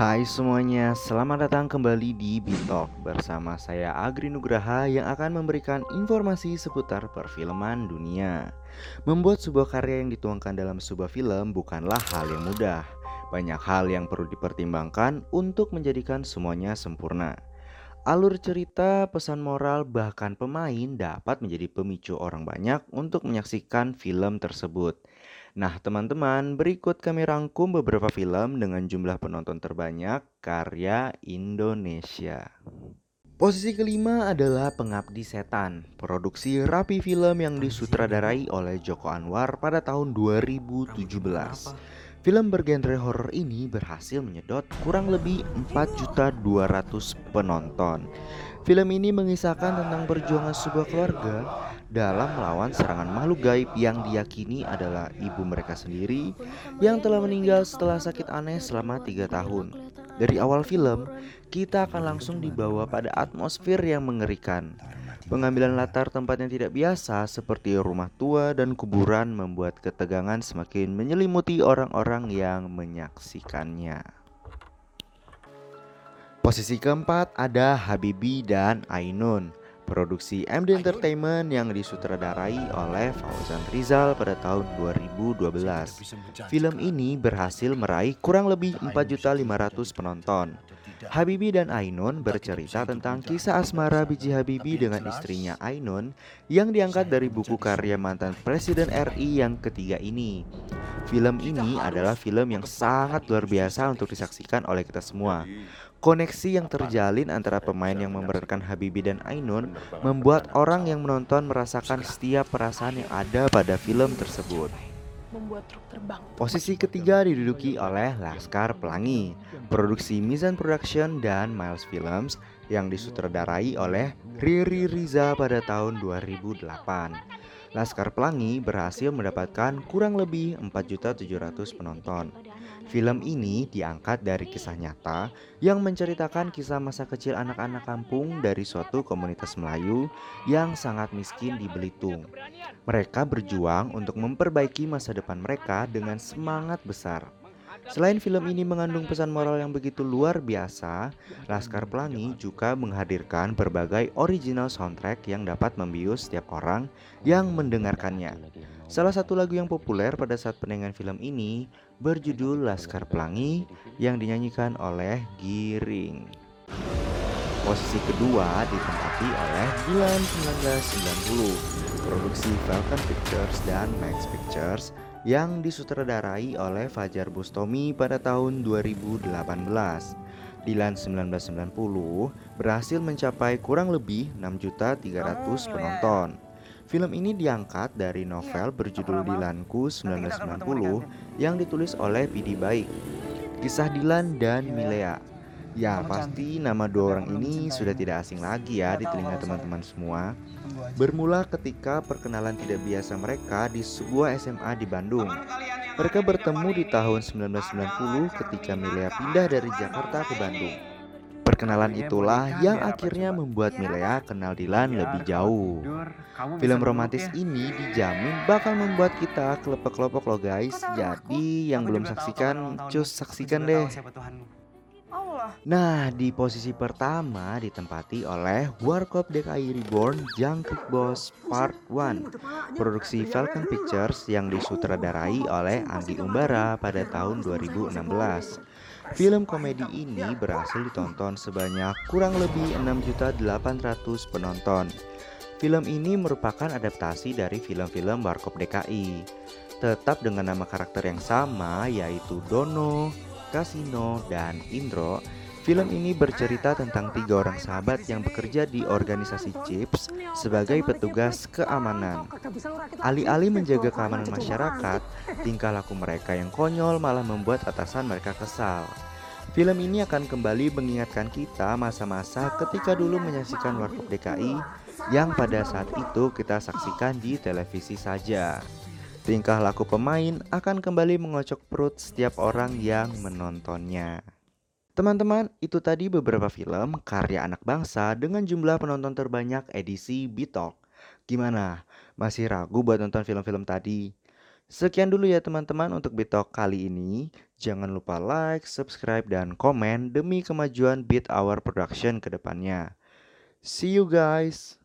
Hai semuanya, selamat datang kembali di Bitalk bersama saya Agri Nugraha yang akan memberikan informasi seputar perfilman dunia. Membuat sebuah karya yang dituangkan dalam sebuah film bukanlah hal yang mudah. Banyak hal yang perlu dipertimbangkan untuk menjadikan semuanya sempurna. Alur cerita, pesan moral, bahkan pemain dapat menjadi pemicu orang banyak untuk menyaksikan film tersebut. Nah, teman-teman, berikut kami rangkum beberapa film dengan jumlah penonton terbanyak karya Indonesia. Posisi kelima adalah Pengabdi Setan, produksi Rapi Film yang disutradarai oleh Joko Anwar pada tahun 2017. Film bergenre horor ini berhasil menyedot kurang lebih 4.200 penonton. Film ini mengisahkan tentang perjuangan sebuah keluarga dalam melawan serangan makhluk gaib yang diyakini adalah ibu mereka sendiri yang telah meninggal setelah sakit aneh selama tiga tahun. Dari awal film, kita akan langsung dibawa pada atmosfer yang mengerikan. Pengambilan latar tempat yang tidak biasa seperti rumah tua dan kuburan membuat ketegangan semakin menyelimuti orang-orang yang menyaksikannya. Posisi keempat ada Habibi dan Ainun produksi MD Entertainment yang disutradarai oleh Fauzan Rizal pada tahun 2012. Film ini berhasil meraih kurang lebih 4.500 penonton. Habibi dan Ainun bercerita tentang kisah asmara Biji Habibi dengan istrinya Ainun yang diangkat dari buku karya mantan Presiden RI yang ketiga ini. Film ini adalah film yang sangat luar biasa untuk disaksikan oleh kita semua. Koneksi yang terjalin antara pemain yang memerankan Habibi dan Ainun membuat orang yang menonton merasakan setiap perasaan yang ada pada film tersebut. Posisi ketiga diduduki oleh Laskar Pelangi, produksi Mizan Production dan Miles Films yang disutradarai oleh Riri Riza pada tahun 2008. Laskar Pelangi berhasil mendapatkan kurang lebih 4.700 penonton. Film ini diangkat dari kisah nyata yang menceritakan kisah masa kecil anak-anak kampung dari suatu komunitas Melayu yang sangat miskin di Belitung. Mereka berjuang untuk memperbaiki masa depan mereka dengan semangat besar. Selain film ini mengandung pesan moral yang begitu luar biasa, Laskar Pelangi juga menghadirkan berbagai original soundtrack yang dapat membius setiap orang yang mendengarkannya. Salah satu lagu yang populer pada saat penayangan film ini berjudul Laskar Pelangi yang dinyanyikan oleh Giring. Posisi kedua ditempati oleh bulan 1990, produksi Falcon Pictures dan Max Pictures yang disutradarai oleh Fajar Bustomi pada tahun 2018. Dilan 1990 berhasil mencapai kurang lebih 6.300 penonton. Film ini diangkat dari novel berjudul Dilanku 1990 yang ditulis oleh Pidi Baik. Kisah Dilan dan Milea. Ya, pasti nama dua orang ini sudah tidak asing lagi ya di telinga teman-teman semua. Bermula ketika perkenalan tidak biasa mereka di sebuah SMA di Bandung. Mereka bertemu di tahun 1990 ketika Milea pindah dari Jakarta ke Bandung. Perkenalan itulah yang akhirnya membuat Milea kenal Dilan lebih jauh. Film romantis ini dijamin bakal membuat kita kelepek-kelepek loh guys. Jadi yang belum saksikan, cus saksikan deh. Nah, di posisi pertama ditempati oleh Warkop DKI Reborn Jangkrik Boss Part 1 Produksi Falcon Pictures yang disutradarai oleh Andi Umbara pada tahun 2016 Film komedi ini berhasil ditonton sebanyak kurang lebih 6.800 penonton. Film ini merupakan adaptasi dari film-film Warkop DKI. Tetap dengan nama karakter yang sama yaitu Dono, Kasino, dan Indro, Film ini bercerita tentang tiga orang sahabat yang bekerja di organisasi CHIPS sebagai petugas keamanan. Alih-alih menjaga keamanan masyarakat, tingkah laku mereka yang konyol malah membuat atasan mereka kesal. Film ini akan kembali mengingatkan kita masa-masa ketika dulu menyaksikan Warkop DKI yang pada saat itu kita saksikan di televisi saja. Tingkah laku pemain akan kembali mengocok perut setiap orang yang menontonnya. Teman-teman, itu tadi beberapa film karya anak bangsa dengan jumlah penonton terbanyak edisi Bitok. Gimana? Masih ragu buat nonton film-film tadi? Sekian dulu ya teman-teman untuk Bitalk kali ini. Jangan lupa like, subscribe, dan komen demi kemajuan Beat Hour Production ke depannya. See you guys!